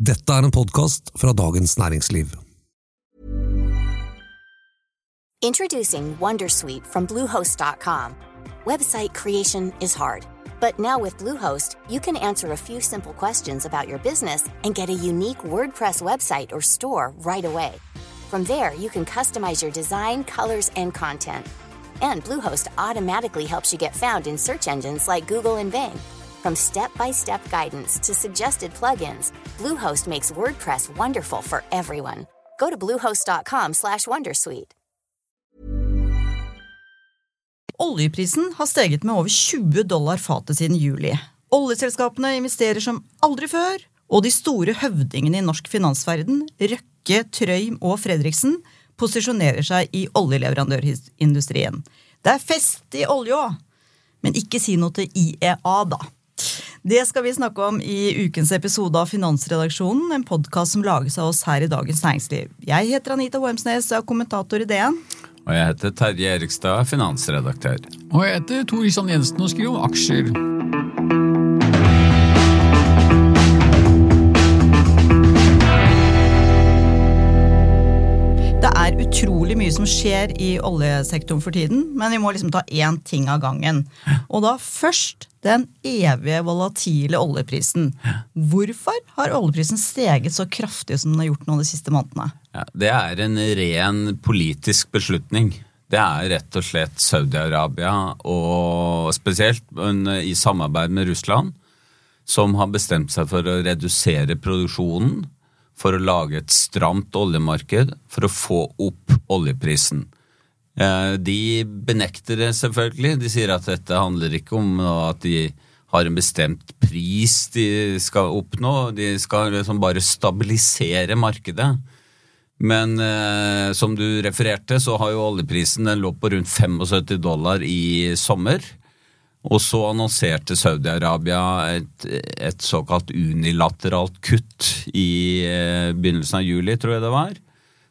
Dette er en podkast fra Dagens Næringsliv. Introducing Wondersuite from Bluehost.com. Website creation is hard, but now with Bluehost, you can answer a few simple questions about your business and get a unique WordPress website or store right away. From there, you can customize your design, colors, and content. And Bluehost automatically helps you get found in search engines like Google and Bing. From step-by-step guidance to suggested plugins, Bluehost makes WordPress wonderful for everyone. Go to bluehost.com/wondersuite. Oljeprisen har steget med over 20 dollar fatet siden juli. Oljeselskapene investerer som aldri før, og de store høvdingene i norsk finansverden, Røkke, Trøim og Fredriksen, posisjonerer seg i oljeleverandørindustrien. Det er fest i olja! Men ikke si noe til IEA, da. Det skal vi snakke om i ukens episode av Finansredaksjonen, en podkast som lages av oss her i Dagens Næringsliv. Jeg heter Anita Wormsnes og er kommentator i DN. Og jeg heter Terje Erikstad, finansredaktør. Og jeg heter Tor Isan Jensen og skriver om aksjer. Det er utrolig mye som skjer i oljesektoren for tiden, men vi må liksom ta én ting av gangen. Og da først den evige volatile oljeprisen. Hvorfor har oljeprisen steget så kraftig som den har gjort nå de siste månedene? Ja, det er en ren politisk beslutning. Det er rett og slett Saudi-Arabia, og spesielt i samarbeid med Russland, som har bestemt seg for å redusere produksjonen for å lage et stramt oljemarked for å få opp oljeprisen. Eh, De benekter det selvfølgelig. De sier at dette handler ikke om at de har en bestemt pris de skal oppnå. De skal liksom bare stabilisere markedet. Men eh, som du refererte, så har jo oljeprisen den lå på rundt 75 dollar i sommer. Og så annonserte Saudi-Arabia et, et såkalt unilateralt kutt i eh, begynnelsen av juli, tror jeg det var.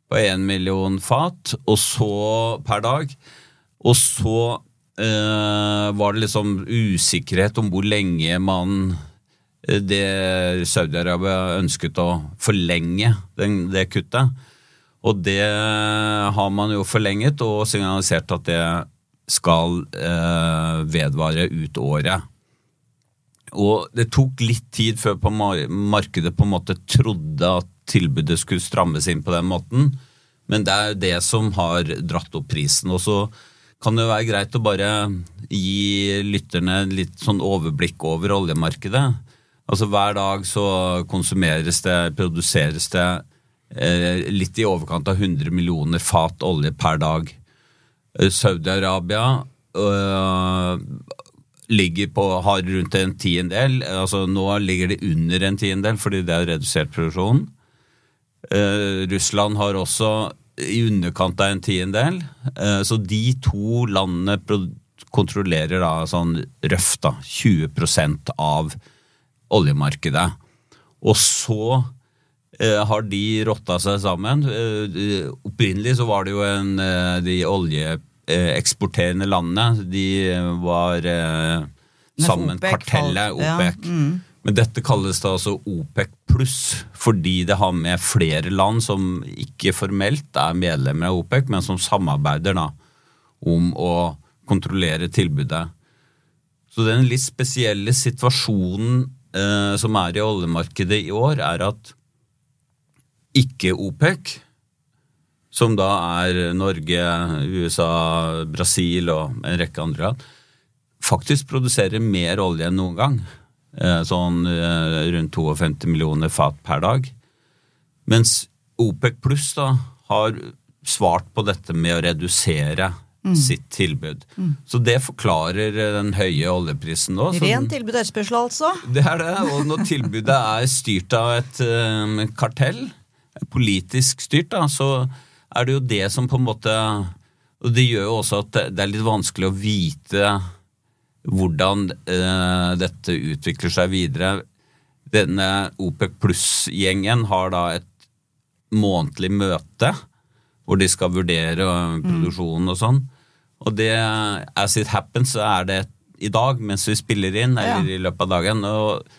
På én million fat, og så per dag. Og så eh, var det liksom usikkerhet om hvor lenge man eh, det Saudi-Arabia ønsket å forlenge den, det kuttet. Og det har man jo forlenget og signalisert at det skal eh, vedvare ut året. Og det tok litt tid før på markedet på en måte trodde at tilbudet skulle strammes inn på den måten, men det er jo det som har dratt opp prisen. Og så kan det jo være greit å bare gi lytterne litt sånn overblikk over oljemarkedet. Altså Hver dag så konsumeres det, produseres det eh, litt i overkant av 100 millioner fat olje per dag. Saudi-Arabia øh, ligger på, har rundt en tiendedel. Altså nå ligger det under en tiendedel fordi det er redusert produksjon. Uh, Russland har også i underkant av en tiendedel. Uh, så de to landene kontrollerer da sånn røft da 20% av oljemarkedet. Og så uh, har de rotta seg sammen. Opprinnelig så var det jo en de oljeeksporterende landene. De var sammen OPEC kartellet OPEC. ja. Mm. Men dette kalles da altså OPEC pluss, fordi det har med flere land som ikke formelt er medlemmer av OPEC, men som samarbeider da om å kontrollere tilbudet. Så den litt spesielle situasjonen eh, som er i oljemarkedet i år, er at ikke OPEC, som da er Norge, USA, Brasil og en rekke andre land, faktisk produserer mer olje enn noen gang. Eh, Sånn eh, rundt 52 millioner fat per dag. Mens OPEC pluss da har svart på dette med å redusere sitt tilbud. Så det forklarer eh, den høye oljeprisen nå. Ren tilbud og etterspørsel, altså. det er det, og når tilbudet er styrt av et um, kartell, politisk styrt, da, så er det jo det som på en måte Og det gjør jo også at det, det er litt vanskelig å vite hvordan eh, dette utvikler seg videre. Denne OPEC pluss-gjengen har da et månedlig møte hvor de skal vurdere eh, produksjonen og sånn. Og det, as it happens, så er det i dag mens vi spiller inn, eller Ja. i løpet av dagen. Og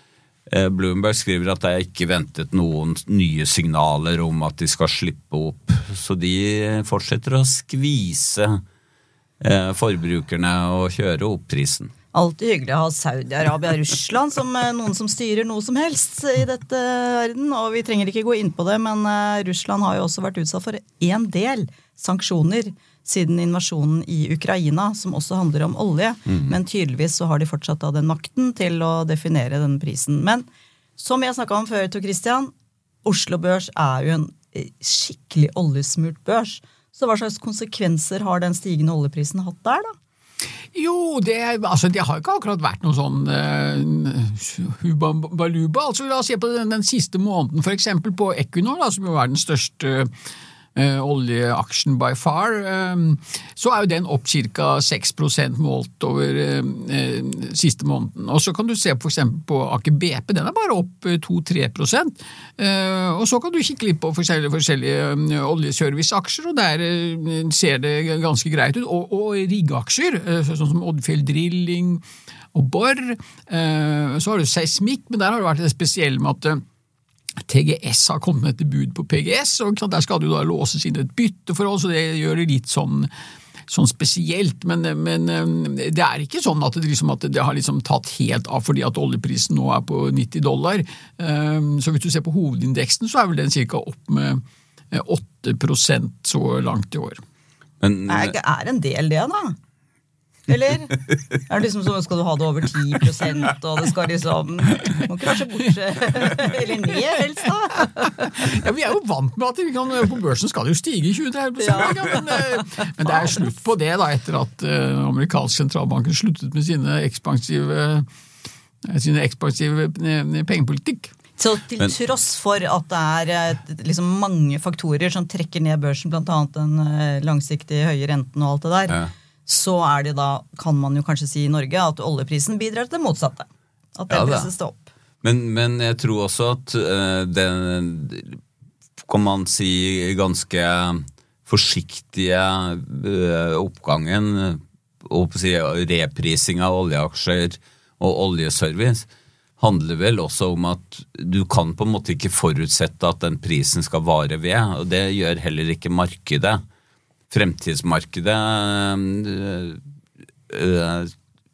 Eh, Bloomberg skriver at det er ikke ventet noen nye signaler om at de skal slippe opp. Så de fortsetter å skvise eh, forbrukerne og kjøre opp prisen. Alltid hyggelig å ha Saudi-Arabia og Russland som eh, noen som styrer noe som helst i dette verden. Og vi trenger ikke gå inn på det, men eh, Russland har jo også vært utsatt for en del sanksjoner siden invasjonen i Ukraina, som også handler om olje. Mm. Men tydeligvis så har de fortsatt da den makten til å definere denne prisen. Men som jeg snakka om før, Tor Christian, Oslo Børs er jo en eh, skikkelig oljesmurt børs. Så hva slags konsekvenser har den stigende oljeprisen hatt der, da? Jo, det, altså, det har ikke akkurat vært noe sånn uh, hubaluba. Altså, la oss se på den, den siste måneden, eksempel på Equinor, da, som jo er den største uh, oljeaksjen by far, um, så er jo den opp ca. 6 målt over uh, siste måneden. Og så kan du se eksempel på Aker BP, den er bare opp 2-3 uh, Og så kan du kikke litt på forskjellige, forskjellige oljeserviceaksjer, og der ser det ganske greit ut. Og, og riggaksjer, sånn som Oddfjell Drilling og Borr. Så har du seismikk, men der har det vært det spesielle med at TGS har kommet med et bud på PGS, og der skal det jo da låses inn et bytteforhold, så det gjør det litt sånn, sånn spesielt. Men, men, det er ikke sånn at det, liksom, at det har liksom tatt helt av fordi at oljeprisen nå er på 90 dollar. Så hvis du ser på hovedindeksen, så er vel den ca. opp med 8% så langt i år. Men, Er det er en del, det, da? Eller? Er det liksom sånn Skal du ha det over 10% og det skal liksom Må ikke være så borte Eller ned, helst, da. Ja, Vi er jo vant med at vi kan, på børsen skal det jo stige 20-30 Ja. men, eh, men det er slutt på det da, etter at uh, amerikansk sentralbanken sluttet med sine ekspansive, eh, sine ekspansive eh, pengepolitikk. Så til Men- tross for at det er eh, liksom mange faktorer som trekker ned børsen, bl.a. den eh, langsiktige høye renten og alt det der, Ja. Så er det da, kan man jo kanskje si i Norge, at oljeprisen bidrar til det motsatte. At den Ja, presses det opp. Men, men jeg tror også at uh, den kan man si ganske forsiktige uh, oppgangen og å si, reprising av oljeaksjer og oljeservice handler vel også om at du kan på en måte ikke forutsette at den prisen skal vare ved, og det gjør heller ikke markedet. Fremtidsmarkedet øh,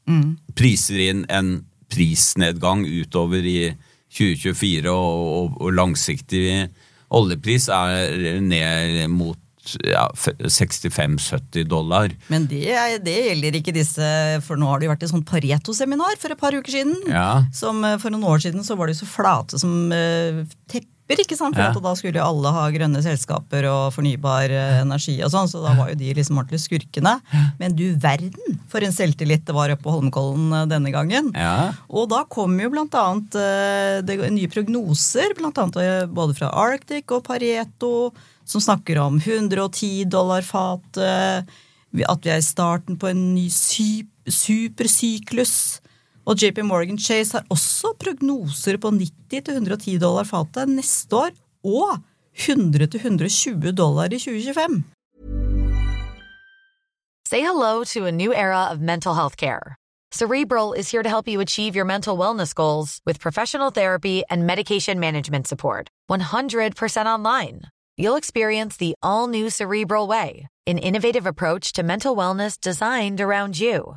mm. priser inn en prisnedgang utover i 2024, og, og, og langsiktig oljepris er ned mot ja, 65-70 dollar. Men det, det gjelder ikke disse, for nå har det jo vært et sånt Pareto-seminar for et par uker siden. Ja. Som eh, For noen år siden så var de så flate som eh, tepper, ikke sant? For Ja. da skulle alle ha grønne selskaper og fornybar eh, energi og sånn, så da var jo de liksom ordentlig skurkene. Men du verden for en selvtillit det var oppe på Holmenkollen eh, denne gangen. Ja. Og da kom jo blant annet eh, det, nye prognoser, blant annet både fra Arctic og Pareto, som snakker om 110 dollar fatet, at vi er i starten på en ny sy supersyklus. Og JP Morgan Chase har også prognoser på 90-110 dollar fatet neste år, og 100-120 dollar i 2025. Say hello to a new era of mental health care. Cerebral is here to help you achieve your mental wellness goals with professional therapy and medication management support. 100% online. You'll experience the all new Cerebral Way, an innovative approach to mental wellness designed around you.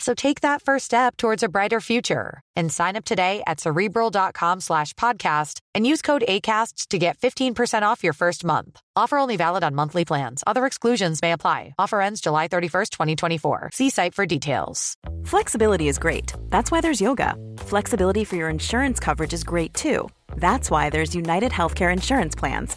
So take that first step towards a brighter future and sign up today at cerebral.com slash podcast and use code ACAST to get 15% off your first month. Offer only valid on monthly plans. Other exclusions may apply. Offer ends July 31st, 2024. See site for details. Flexibility is great. That's why there's yoga. Flexibility for your insurance coverage is great too. That's why there's United Healthcare Insurance Plans.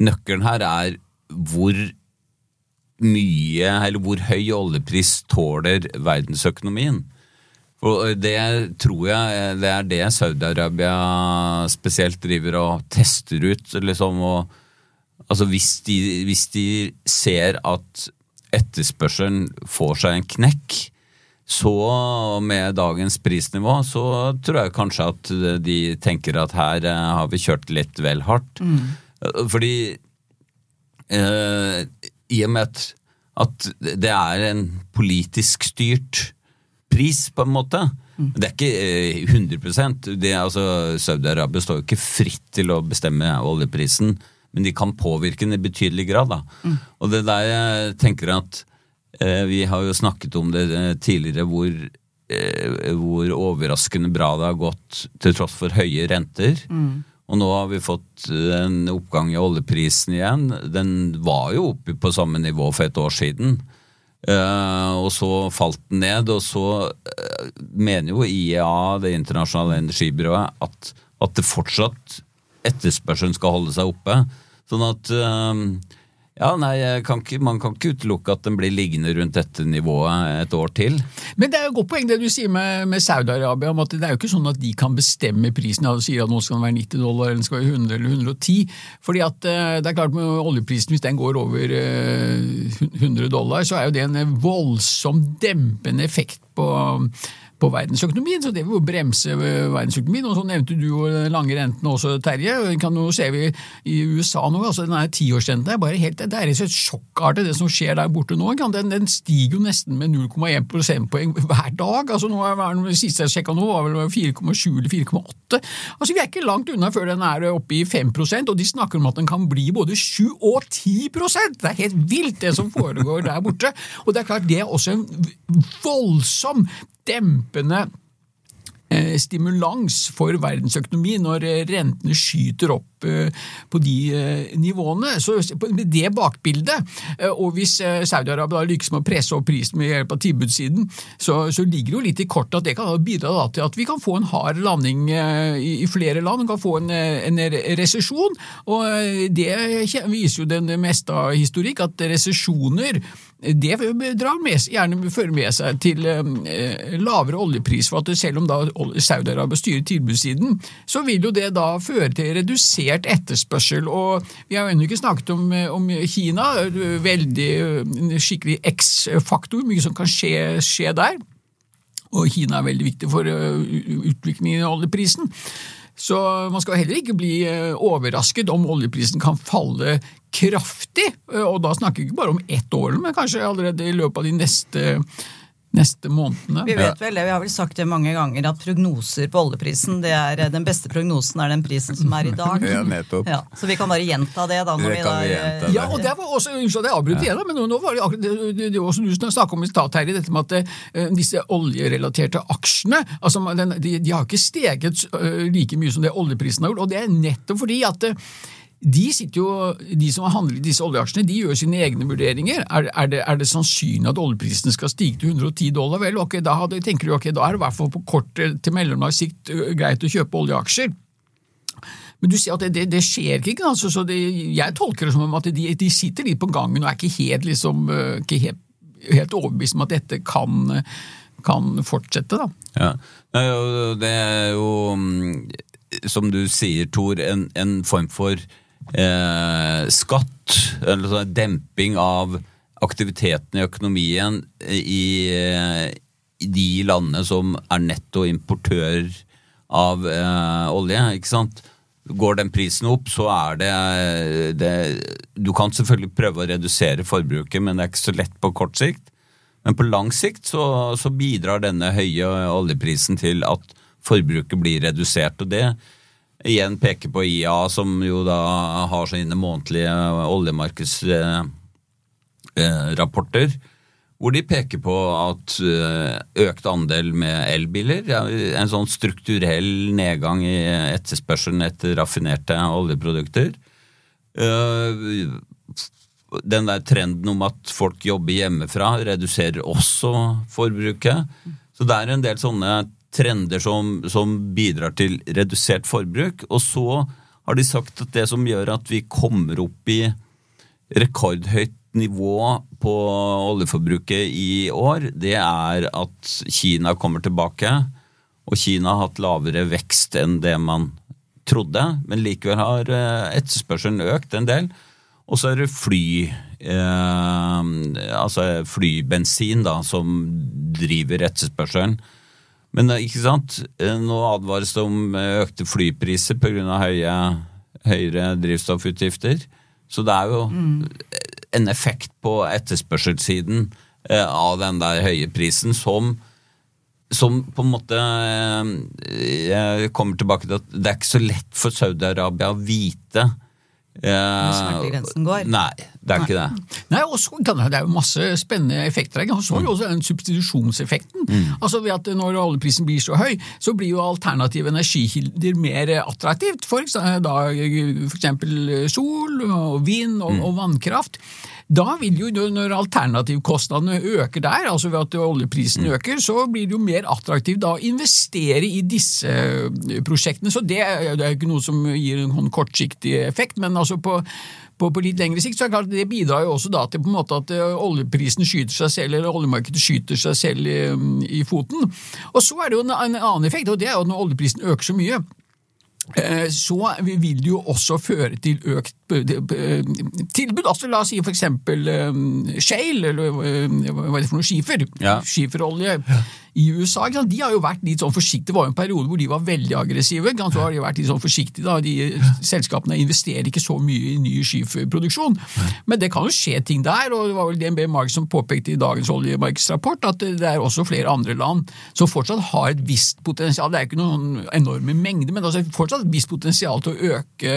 Nøkkelen her er hvor mye, eller hvor høy oljepris tåler verdensøkonomien. Og det tror jeg det er det Saudi-Arabia spesielt driver og tester ut. Liksom, og, altså hvis, de, hvis de ser at etterspørselen får seg en knekk, så med dagens prisnivå, så tror jeg kanskje at de tenker at her eh, har vi kjørt litt vel hardt. Fordi eh, i og med at, at det er en politisk styrt pris, på en måte. Det er ikke eh, 100 det, er altså, Saudi-Arabia står jo ikke fritt til å bestemme oljeprisen, men de kan påvirke den i betydelig grad. Da. Og det er der jeg tenker at eh, Vi har jo snakket om det eh, tidligere, hvor, eh, hvor overraskende bra det har gått til tross for høye renter. Og nå har vi fått en oppgang i oljeprisen igjen. Den var jo oppe på samme nivå for et år siden. Uh, og så falt den ned, og så uh, mener jo IEA, det internasjonale energibyrået, at, at det fortsatt etterspørselen skal holde seg oppe. Sånn at eh, ja, nei, kan ikke, man kan ikke utelukke at den blir liggende rundt dette nivået et år til. Men det er jo godt poeng det du sier med, med Saudi-Arabia, om at det er jo ikke sånn at de kan bestemme prisen. Ja, du sier at nå skal den være 90 dollar, eller den skal være 100 eller 110. fordi at eh, det er klart med oljeprisen, hvis den går over eh, 100 dollar, så er jo det en voldsom dempende effekt på på verdensøkonomien, så det vil jo bremse verdensøkonomien. Og så nevnte du jo den lange renten også, Terje. Kan jo se vi i USA nå, altså den tiårsrenten er bare helt, det er rett og slett det som skjer der borte nå. Den, den stiger jo nesten med 0,1 prosentpoeng hver dag. altså nå er den siste jeg sjekka nå, var vel 4,7 eller 4,8. Altså Vi er ikke langt unna før den er oppe i 5% og de snakker om at den kan bli både 7 og 10% Det er helt vilt, det som foregår der borte. Og det er klart, det er også en voldsom dempende eh, stimulans for verdensøkonomi når eh, rentene skyter opp eh, på de nivåene. Så Med det bakbildet, og hvis Saudi-Arabia lykkes med å presse opp prisen med hjelp av tilbudssiden, så, så ligger det jo litt i kortet at det kan bidra til at vi kan få en hard landing i, flere land. Vi kan få en, en resesjon. og Det viser jo den meste av historikk, at resesjoner det drar med, gjerne fører med seg til eh, lavere oljepris. for at Selv om da Saudi-Arabia styrer tilbudssiden, så vil jo det da føre til redusert etterspørsel. og Vi har jo ennå ikke snakket om, om, Kina. Veldig skikkelig X-faktor, mye som kan skje, skje der. Og Kina er veldig viktig for utviklingen i oljeprisen. Så man skal heller ikke bli overrasket om oljeprisen kan falle kraftig. Og da snakker vi ikke bare om ett år, men kanskje allerede i løpet av de neste neste månedene. Vi vet vel det, vi har vel sagt det mange ganger, at prognoser på oljeprisen, det er den beste prognosen er den prisen som er i dag. Ja, nettopp. Ja, så vi kan bare gjenta det da. Når Det vi kan da, vi gjenta det. Ja, og det var også, Unnskyld at jeg avbryter igjen, men nå, var det akkurat det, det, det også du snakket om i stad, Terje, dette med at eh, disse oljerelaterte aksjene altså den, de, de har ikke steget eh, like mye som det oljeprisen har gjort, og det er nettopp fordi at eh, de, jo, de som handler i disse oljeaksjene, de gjør sine egne vurderinger. Er, er, det, er det sannsynlig at oljeprisen skal stige til 110 dollar? Vel, ok, da hadde, tenker du ok, da er det i hvert fall på kort til mellomlang sikt greit å kjøpe oljeaksjer. Men du ser at det, det, det skjer ikke, altså, så det, jeg tolker det som om at de, de sitter litt på gangen og er ikke helt, liksom, ikke helt, helt overbevist om at dette kan, kan fortsette. da. Ja. Det er jo, mm, som du sier, Tor, en, en form for eh, skatt, eller sånn demping av aktiviteten i økonomien i, i de landene som er nettoimportør av eh, olje, ikke sant? Går den prisen opp, så er det, det Du kan selvfølgelig prøve å redusere forbruket, men det er ikke så lett på kort sikt. Men på lang sikt så, så bidrar denne høye oljeprisen til at forbruket blir redusert. Og det igjen peker på IA, som jo da har sine månedlige oljemarkedsrapporter. Hvor de peker på at økt andel med elbiler, en sånn strukturell nedgang i etterspørselen etter raffinerte oljeprodukter, den der trenden om at folk jobber hjemmefra, reduserer også forbruket. Så det er en del sånne trender som, som, bidrar til redusert forbruk. Og så har de sagt at det som gjør at vi kommer opp i rekordhøyt nivå på oljeforbruket i år, det er at Kina kommer tilbake. Og Kina har hatt lavere vekst enn det man trodde, men likevel har eh, etterspørselen økt en del. Og så er det fly, eh, altså flybensin, da, som driver etterspørselen. Men eh, ikke sant, eh, nå advares det om eh, økte flypriser pga. Høye, høyere drivstoffutgifter. Så det er jo mm. en effekt på etterspørselssiden av den der høye prisen som som på en måte Jeg kommer tilbake til at det er ikke så lett for Saudi-Arabia å vite hvor smertegrensen går. Nei, det er ikke det. Nei, også, Det er jo masse spennende effekter. Jeg så jo også den substitusjonseffekten. Mm. Altså ved at Når oljeprisen blir så høy, så blir jo alternative energikilder mer attraktivt. For eksempel sol og vind og, mm. og vannkraft. Da vil jo, når alternativkostnadene øker der, altså ved at oljeprisen mm. øker, så blir det jo mer attraktivt da å investere i disse eh, prosjektene. Så det, det er ikke noe som gir en sånn kortsiktig effekt, men altså på på, på, litt lengre sikt, så er det klart det bidrar jo også da til på en måte at eh, oljeprisen skyter seg selv, eller oljemarkedet skyter seg selv i, i foten. Og så er det jo en, en annen effekt, og det er jo at når oljeprisen øker så mye, Eh, så vil det jo også føre til økt eh, tilbud. Altså La oss si for eksempel eh, shale, eller hva er det for noe, skifer. Ja. Skiferolje. Ja i USA. De har jo vært litt sånn forsiktige. Det var jo en periode hvor de var veldig aggressive. Så har de vært litt sånn forsiktige da. De, selskapene investerer ikke så mye i ny skiferproduksjon. Men det kan jo skje ting der, og det var vel DNB Mark som påpekte i dagens oljemarkedsrapport at det er også flere andre land som fortsatt har et visst potensial. Det er ikke noen enorme mengder, men altså fortsatt et visst potensial til å øke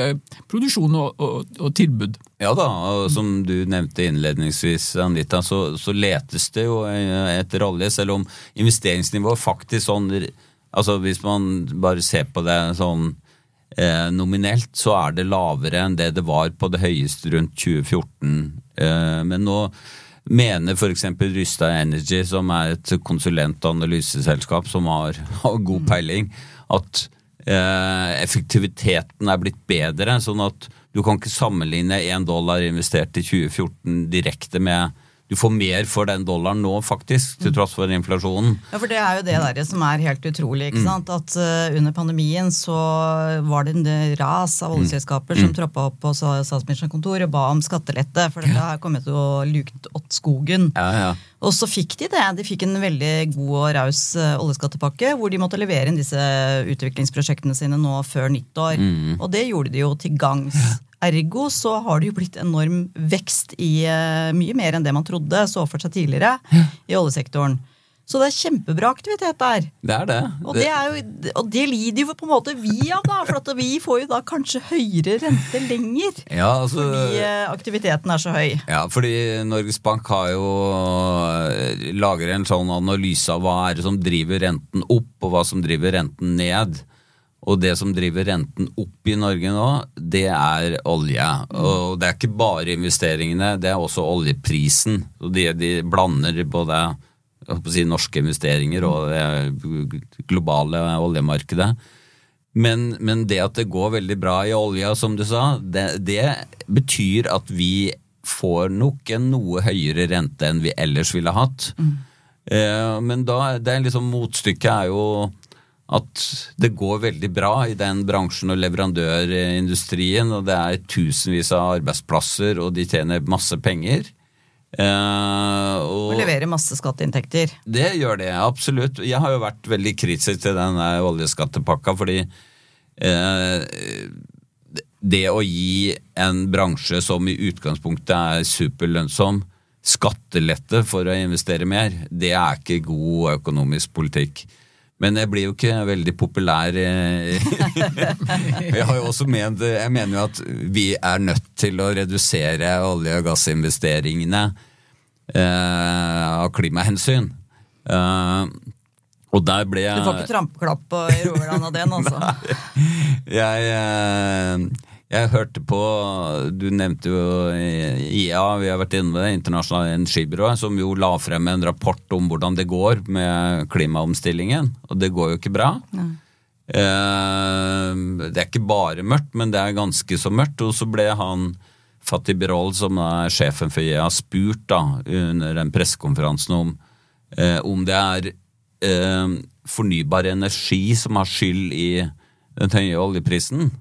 produksjon og, og, og tilbud. Ja da, og som du nevnte innledningsvis, Anita, så, så letes det jo etter olje, selv om investeringsnivået faktisk sånn altså Hvis man bare ser på det sånn eh, nominelt, så er det lavere enn det det var på det høyeste rundt 2014. Eh, men nå mener f.eks. Rystad Energy, som er et konsulent- og analyseselskap som har, har god peiling, at eh, effektiviteten er blitt bedre. sånn at du kan ikke sammenligne én dollar investert i 2014 direkte med du får mer for den dollaren nå, faktisk, til tross for inflasjonen. Ja, for Det er jo det der som er helt utrolig. ikke mm. sant? At uh, Under pandemien så var det en ras av oljeselskaper mm. som mm. troppa opp på statsministerens kontor og ba om skattelette. For dette har kommet til å luke åt skogen. Ja, ja. Og så fikk de det. De fikk en veldig god og raus uh, oljeskattepakke hvor de måtte levere inn disse utviklingsprosjektene sine nå før nyttår. Mm. Og det gjorde de jo til gangs. Ergo så har det jo blitt enorm vekst i uh, mye mer enn det man trodde så for seg tidligere i oljesektoren. Så det er kjempebra aktivitet der. Det er det. Og det, er jo, og det lider jo på en måte vi av, da. For vi får jo da kanskje høyere rente lenger. Ja, altså, fordi uh, aktiviteten er så høy. Ja, fordi Norges Bank har jo uh, lager en sånn analyse av hva er det som driver renten opp, og hva som driver renten ned. Og det som driver renten opp i Norge nå, det er olje. Og det er ikke bare investeringene, det er også oljeprisen. Og de, de blander både si, norske investeringer og det globale oljemarkedet. Men, men, det at det går veldig bra i olja, som du sa, det, det betyr at vi får nok en noe høyere rente enn vi ellers ville hatt. Mm. Eh, men da, det er liksom motstykket er jo at det går veldig bra i den bransjen og leverandørindustrien, og det er tusenvis av arbeidsplasser, og de tjener masse penger. Eh, og, og leverer masse skatteinntekter. Det gjør det, absolutt. Jeg har jo vært veldig kritisk til den oljeskattepakka, fordi eh, det å gi en bransje som i utgangspunktet er superlønnsom, skattelette for å investere mer, det er ikke god økonomisk politikk. Men jeg blir jo ikke veldig populær. eh. jeg har jo også ment, jeg mener jo at vi er nødt til å redusere olje- og gassinvesteringene eh, av klimahensyn. Eh, og der ble jeg Du får ikke trampeklapp på i Rogaland av den, altså. jeg, eh, jeg hørte på Du nevnte jo IA, vi har vært inne med det, internasjonale energibyrået, som jo la frem en rapport om hvordan det går med klimaomstillingen. Og det går jo ikke bra. Eh, Det er ikke bare mørkt, men det er ganske så mørkt. Og så ble han Fatih Birol, som er sjefen for IA, spurt da under den pressekonferansen om, eh, om det er eh, fornybar energi som har skyld i den høye oljeprisen.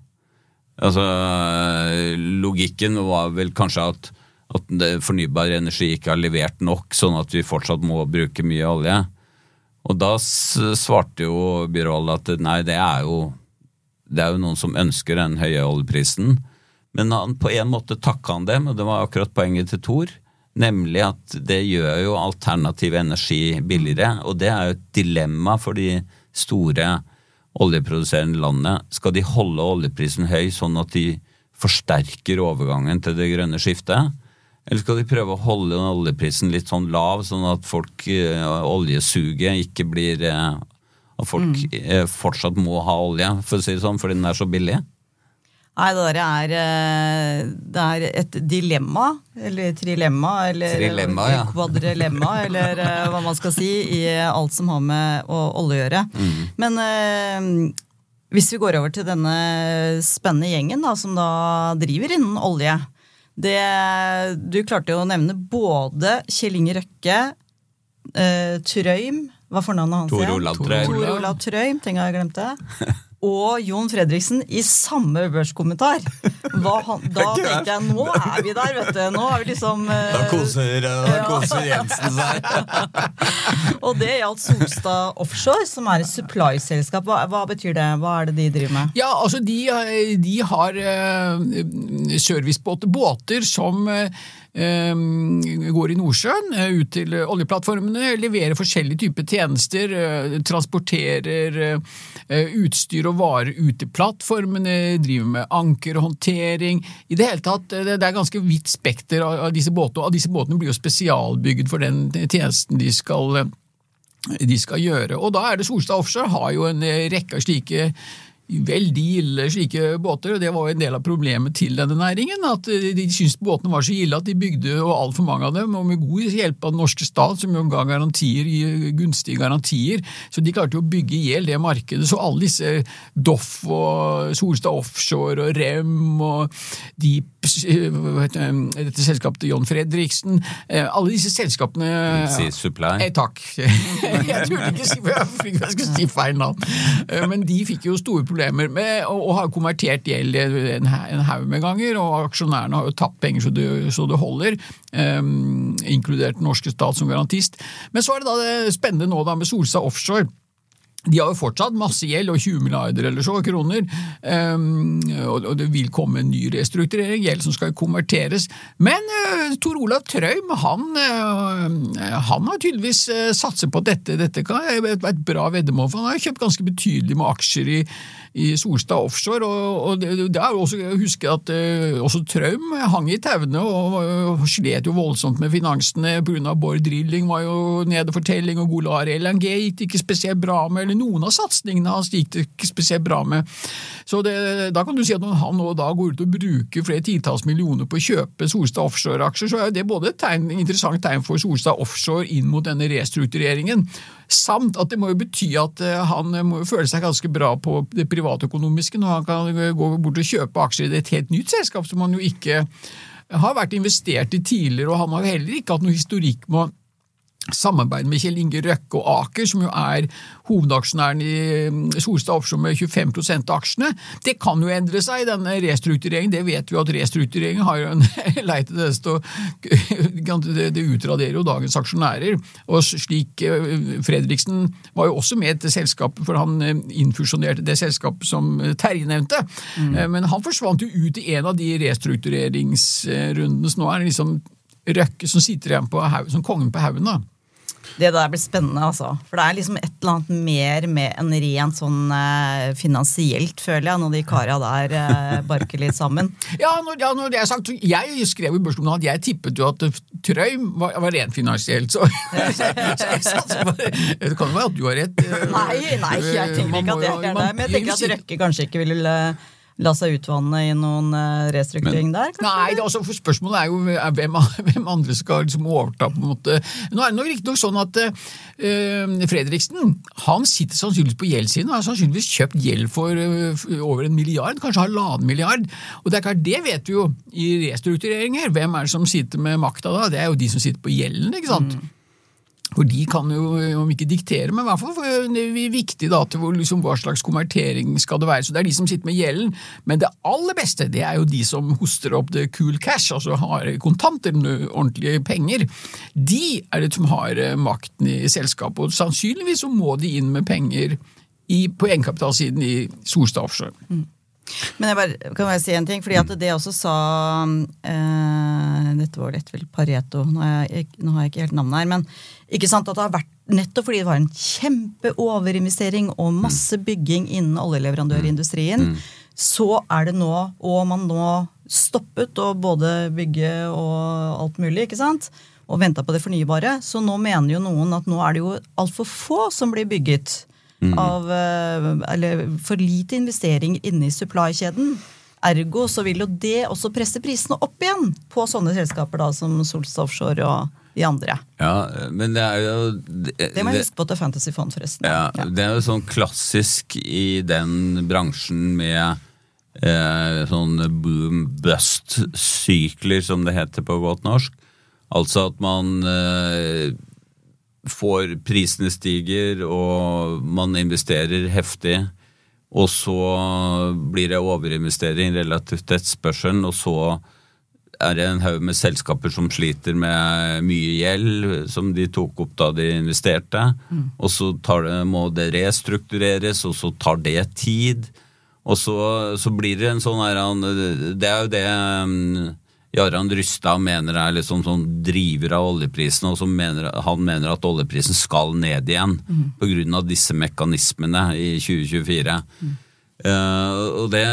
Altså, Logikken var vel kanskje at, at fornybar energi ikke har levert nok, sånn at vi fortsatt må bruke mye olje. Og da svarte jo Birol at nei, det er jo det er jo noen som ønsker den høye oljeprisen. Men han, på en måte takka han dem, og det var akkurat poenget til Thor. Nemlig at det gjør jo alternativ energi billigere, og det er jo et dilemma for de store oljeproduserende landene. Skal de holde oljeprisen høy sånn at de forsterker overgangen til det grønne skiftet? Eller skal de prøve å holde oljeprisen litt sånn lav, sånn at folk, eh, oljesuget ikke blir eh, At folk mm. fortsatt må ha olje, for å si det sånn, fordi den er så billig? Nei, det der er, eh, det er et dilemma, eller trilemma, eller Trilemma, ja. kvadrelemma, eller eh, hva man skal si, i alt som har med olje å gjøre. Mm. Men eh, hvis vi går over til denne spennende gjengen da, som da driver innen olje det, Du klarte jo å nevne både Kjell Inge Røkke, eh, Trøym Hva er fornavnet hans? Tor? Olav Trøym. Tor Olav Trøym, ting jeg glemte. Og Jon Fredriksen i samme børskommentar. Hva han, da tenkte jeg nå er vi der, vet du. Nå er vi liksom uh, da koser Jensen seg. Og det gjaldt Solstad Offshore, som er et supply-selskap. Hva, hva betyr det? Hva er det de driver med? Ja, altså de, de har uh, servicebåter, båter som eh, eh, går i Nordsjøen eh, ut til oljeplattformene, leverer forskjellige typer tjenester, eh, transporterer eh, utstyr og varer ut til plattformene, driver med ankerhåndtering. I det hele tatt, eh, det er ganske vidt spekter av disse båtene, og disse båtene blir jo spesialbygd for den tjenesten de skal eh, de skal gjøre. Og da er det Solstad Offshore har jo en eh, rekke av slike veldig ille slike båter, og det var jo en del av problemet til denne næringen. At eh, de syntes båtene var så ille at de bygde jo altfor mange av dem, og med god hjelp av den norske stat, som jo ga garantier, gunstige garantier. Så de klarte jo å bygge i hjel det markedet. Så alle disse Doff og Solstad Offshore og Rem og Deep det, dette selskapet til John Fredriksen, eh, alle disse selskapene Si Supply. Eh, takk. jeg turte ikke si jeg fikk- jeg skulle si feil navn. Eh, Men de fikk jo store problemer med å, å ha konvertert gjeld en haug med ganger, og aksjonærene har jo tapt penger så det, så det holder, um, inkludert den norske stat som garantist. Men så er det da det spennende nå da med Solstad Offshore. De har jo fortsatt masse gjeld, og 20 milliarder eller så kroner. Um, og det vil komme en ny restrukturering, gjeld som skal konverteres. Men uh, Tor Olav Trøim han, uh, han har tydeligvis uh, satset på dette. Dette kan være et, bra veddemål, for han har kjøpt ganske betydelig med aksjer i, i Solstad Offshore. og, det, det er også å huske at også Trøim hang i tauene og, og slet jo voldsomt med finansene pga. Bård Drilling var jo nede for telling, og Golar LNG gikk ikke spesielt bra med, eller noen av satsingene hans gikk det ikke spesielt bra med. Så det, da kan du si at når han nå da går ut og bruker flere titalls millioner på å kjøpe Solstad Offshore-aksjer, så er det både et tegn, interessant tegn for Solstad Offshore inn mot denne restruktureringen, samt at det må jo bety at eh, han må føle seg ganske bra på det privatøkonomiske når han kan gå bort og kjøpe aksjer i et helt nytt selskap som han jo ikke har vært investert i tidligere, og han har jo heller ikke hatt noe historikk med å samarbeid med Kjell Inge Røkke og Aker, som jo er hovedaksjonæren i mm, Solstad Offshore med 25 av aksjene. Det kan jo endre seg i denne restruktureringen. Det vet vi at restruktureringen har jo en lei tendens til å det, utraderer jo dagens aksjonærer. Og slik eh, Fredriksen var jo også med til selskapet, for han infusjonerte innfusjonerte det selskapet som Terje nevnte. Mm. Men han forsvant jo ut i en av de restruktureringsrundene, så nå er det liksom Røkke som sitter igjen på haugen, som kongen på haugen. da. Det der blir spennende, altså. For det er liksom et eller annet mer med en rent sånn eh, finansielt, føler jeg, når de kara der eh, barker litt sammen. Ja, når, ja, når det er sagt, Jeg skrev i Børsjournalen at jeg tippet jo at Trøim var, var rent finansielt. Så, så, så jeg satser på det. Det kan jo være at du har rett. eh, Nei, nei, jeg tenker ikke at det er det. Men jeg tenker at Røkke kanskje ikke vil eh, la seg utvanne i noen eh, restrukturering der? kanskje? Nei, det altså, for spørsmålet er jo er hvem, hvem andre skal liksom overta. på en måte. Nå er det nok riktignok sånn at eh, Fredriksen han sitter sannsynligvis på gjeldssiden og har sannsynligvis kjøpt gjeld for eh, over en milliard, kanskje halvannen milliard. Og det er klart, det vet vi jo i restruktureringer. Hvem er det som sitter med makta da? Det er jo de som sitter på gjelden, ikke sant? For de kan jo, om ikke diktere, men i hvert fall det er viktig da, til liksom, hva slags konvertering skal det være. Så det er de som sitter med gjelden. Men det aller beste det er jo de som hoster opp det cool cash, altså har kontanter, ordentlige penger. De er det som har eh, makten i selskapet, og sannsynligvis så må de inn med penger i, på egenkapitalsiden i Solstad Offshore. Men jeg bare, kan jeg si en ting? Fordi at det også sa eh, Dette var lett vel Pareto, nå, har, jeg, nå har jeg ikke helt navnet her. Men ikke sant at det har vært nettopp fordi det var en kjempeoverinvestering og masse bygging innen oljeleverandørindustrien, så er det nå, og man nå stoppet å både bygge og alt mulig, ikke sant? Og venta på det fornybare. Så nå mener jo noen at nå er det jo altfor få som blir bygget av eh, Eller for lite investering inne i supply-kjeden. Ergo så vil jo det også presse prisene opp igjen på sånne selskaper da som Solstad Offshore og de andre. Ja, men det er jo Det, Det må jeg huske på til Fantasy Fond, forresten. Ja, Det er jo sånn klassisk i den bransjen med eh, sånn boom-bust-sykler, som det heter på godt norsk. Altså at man eh, får Prisene stiger, og man investerer heftig. Og så blir det overinvestering relativt til etterspørselen, og så er det en haug med selskaper som sliter med mye gjeld, som de tok opp da de investerte. Og så tar det, må det restruktureres, og så tar det tid. Og så, så blir det en sånn her Det er jo det um, Jarand Rystad mener er liksom sånn driver av oljeprisen, og som mener, han mener at oljeprisen skal ned igjen på grunn av disse mekanismene i 2024. Eh, og det,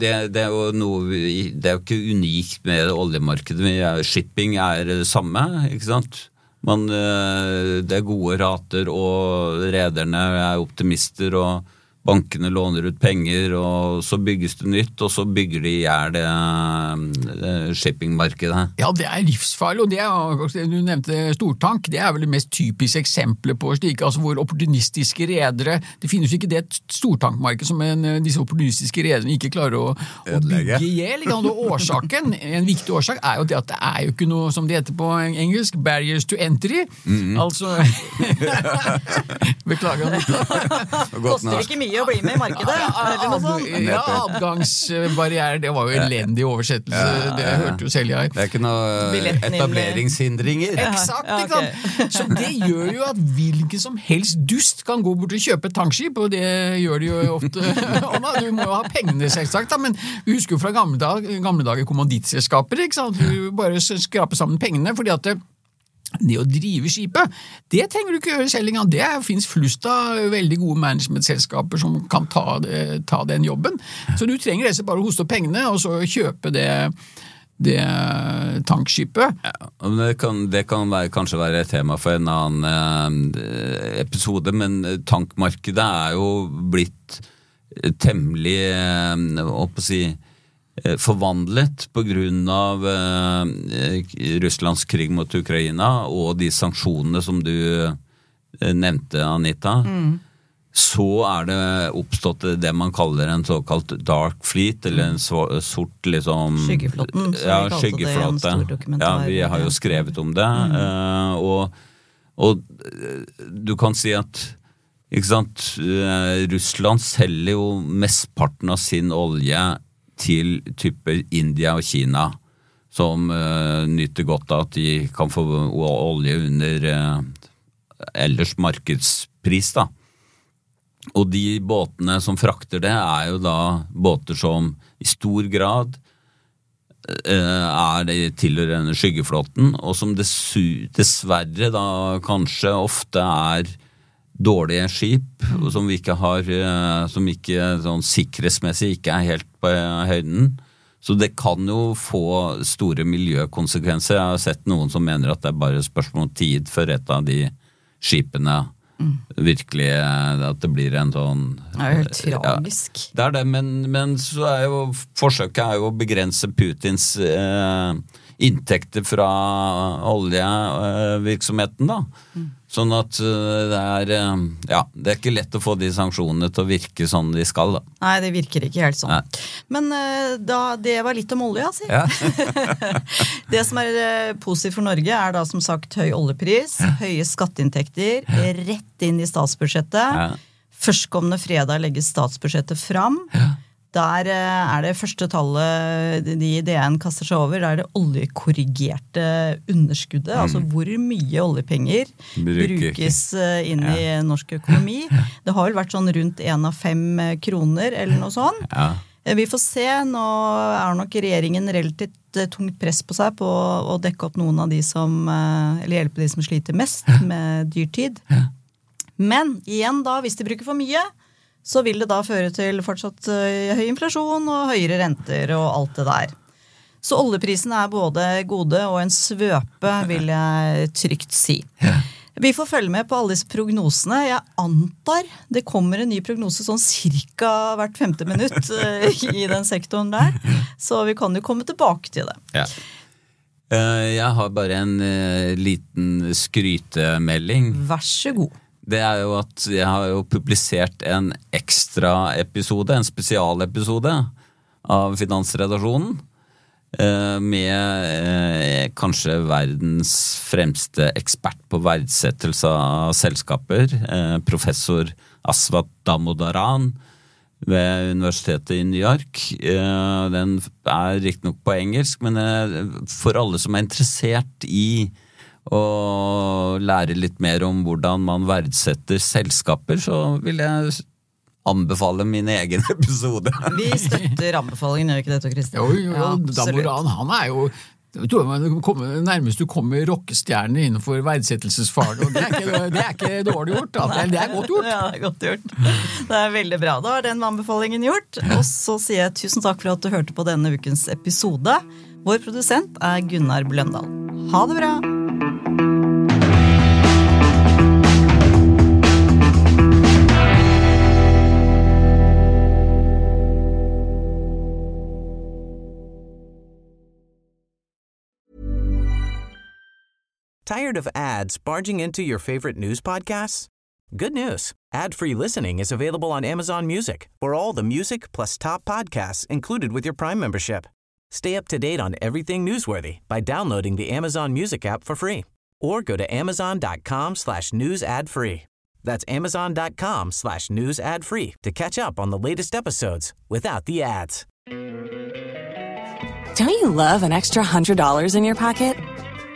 det, det er jo noe vi, Det er jo ikke unikt med oljemarkedet. Shipping er det samme, ikke sant? Man, uh, det er gode rater, og rederne er optimister, og bankene låner ut penger, og så bygges det nytt, og så bygger de i hjel det, det shippingmarkedet. Ja, det er livsfarlig, og det er, du nevnte stortank, det er vel det mest typiske eksempelet på slike, altså hvor opportunistiske redere Det finnes jo ikke det stortankmarkedet som en, disse opportunistiske rederne ikke klarer å, å bygge i hjel. Årsaken, en viktig årsak er jo det at det er jo ikke noe, som det heter på engelsk, barriers to entry. Altså Beklager. Det Koster ikke mye å bli med i markedet. eller noe sånt. Ja, adgangsbarrierer, det var jo elendig oversettelse, det hørte jo selv jeg. Det er ikke noe inn etableringshindringer. Eksakt, Ja, ikke sant? Så det gjør jo at hvilken som helst dust kan gå bort og kjøpe et tankskip, og det gjør de jo ofte. Du må jo ha pengene, selvsagt, men vi husker jo fra gamle, dager, gamle dager kommandittselskaper. ikke sant? Du bare skraper sammen pengene, fordi at det, det å drive skipet, det trenger du ikke gjøre selv engang. Det fins flust av veldig gode managementselskaper som kan ta, ta den jobben. Så du trenger altså bare å hoste opp pengene, og så kjøpe det, det tankskipet. Ja, men det kan, det kan være, kanskje være et tema for en annen eh, episode, men tankmarkedet er jo blitt eh, temmelig eh, på å si, eh, forvandlet på grunn av eh, Russlands krig mot Ukraina og de sanksjonene som du eh, nevnte, Anita. Så er det oppstått det man kaller en såkalt dark fleet, eller en sort liksom Skyggeflåten, vi Ja, det i en skyggeflåte. stor Ja, vi har jo skrevet om det. eh, og, og eh, du kan si at ikke sant, eh, Russland selger jo mesteparten av sin olje til type India og Kina, som uh, nyter godt av at de kan få olje under uh, ellers markedspris, da. Og de båtene som frakter det, er jo da båter som i stor grad er det tilhørende skyggeflåten, og som dessverre da kanskje ofte er dårlige skip, som vi ikke har Som ikke sånn sikkerhetsmessig ikke er helt på høyden. Så det kan jo få store miljøkonsekvenser. Jeg har sett noen som mener at det er bare spørsmål om tid før et av de skipene mm. virkelig At det blir en sånn Det er jo tragisk. Ja, det er det, men, men, så er jo forsøket er jo å begrense Putins eh, inntekter fra oljevirksomheten, da. Mm. Sånn at eh, det er eh, Ja, det er ikke lett å få de sanksjonene til å virke sånn de skal, da. Nei, det virker ikke helt sånn. Nei. Men eh, da, det var litt om olja, si. Ja. det som er positivt for Norge, er da som sagt høy oljepris, ja. høye skatteinntekter, rett inn i statsbudsjettet. Ja. Førstkommende fredag legges statsbudsjettet fram. Ja. Der eh, er det første tallet de DN kaster seg over, det er det oljekorrigerte underskuddet. Mm. Altså hvor mye oljepenger Bruker. brukes eh, inn ja. i norsk økonomi. Det har vel vært sånn rundt én av fem eh, kroner, eller noe sånt. Ja. Vi får se. Nå er nok regjeringen relativt tungt press på seg på å dekke opp noen av de som Eller hjelpe de som sliter mest med dyrtid. Men igjen, da, hvis de bruker for mye, så vil det da føre til fortsatt eh, høy inflasjon og høyere renter og alt det der. Så oljeprisen er både gode og en svøpe, vil jeg trygt si. Vi får følge med på alle disse prognosene. Jeg antar det kommer en ny prognose sånn cirka hvert femte minutt eh, i den sektoren der. Så vi kan jo komme tilbake til det. Ja. Eh, jeg har bare en liten skrytemelding. Vær så god det er jo at jeg har jo publisert en ekstraepisode, en spesialepisode av Finansredaksjonen. Eh, med eh, kanskje verdens fremste ekspert på verdsettelse av selskaper, eh, professor Aswat Damodaran ved Universitetet i New York. Den er riktignok på engelsk, men for alle som er interessert i og lære litt mer om hvordan man verdsetter selskaper, så vil jeg anbefale min egen episode. Vi støtter anbefalingen, gjør ikke det, Kristian? Jo, jo, ja, Damoran han er jo nærmest du kommer rockestjerne innenfor verdsettelsesfaget. og det er, ikke, det er, ikke, dårlig gjort. Altså. Det er godt gjort. Ja, det er godt gjort. Det er veldig bra. Da er den anbefalingen gjort. Og så sier jeg tusen takk for at du hørte på denne ukens episode. Vår produsent er Gunnar Bløndal. Ha det bra! Tired of ads barging into your favorite news podcasts? Good news. Ad-free listening is available on Amazon Music for all the music plus top podcasts included with your Prime membership. Stay up to date on everything newsworthy by downloading the Amazon Music app for free or go to amazon.com slash news ad free. That's amazon.com slash news ad free to catch up on the latest episodes without the ads. Don't you love an extra $100 in your pocket?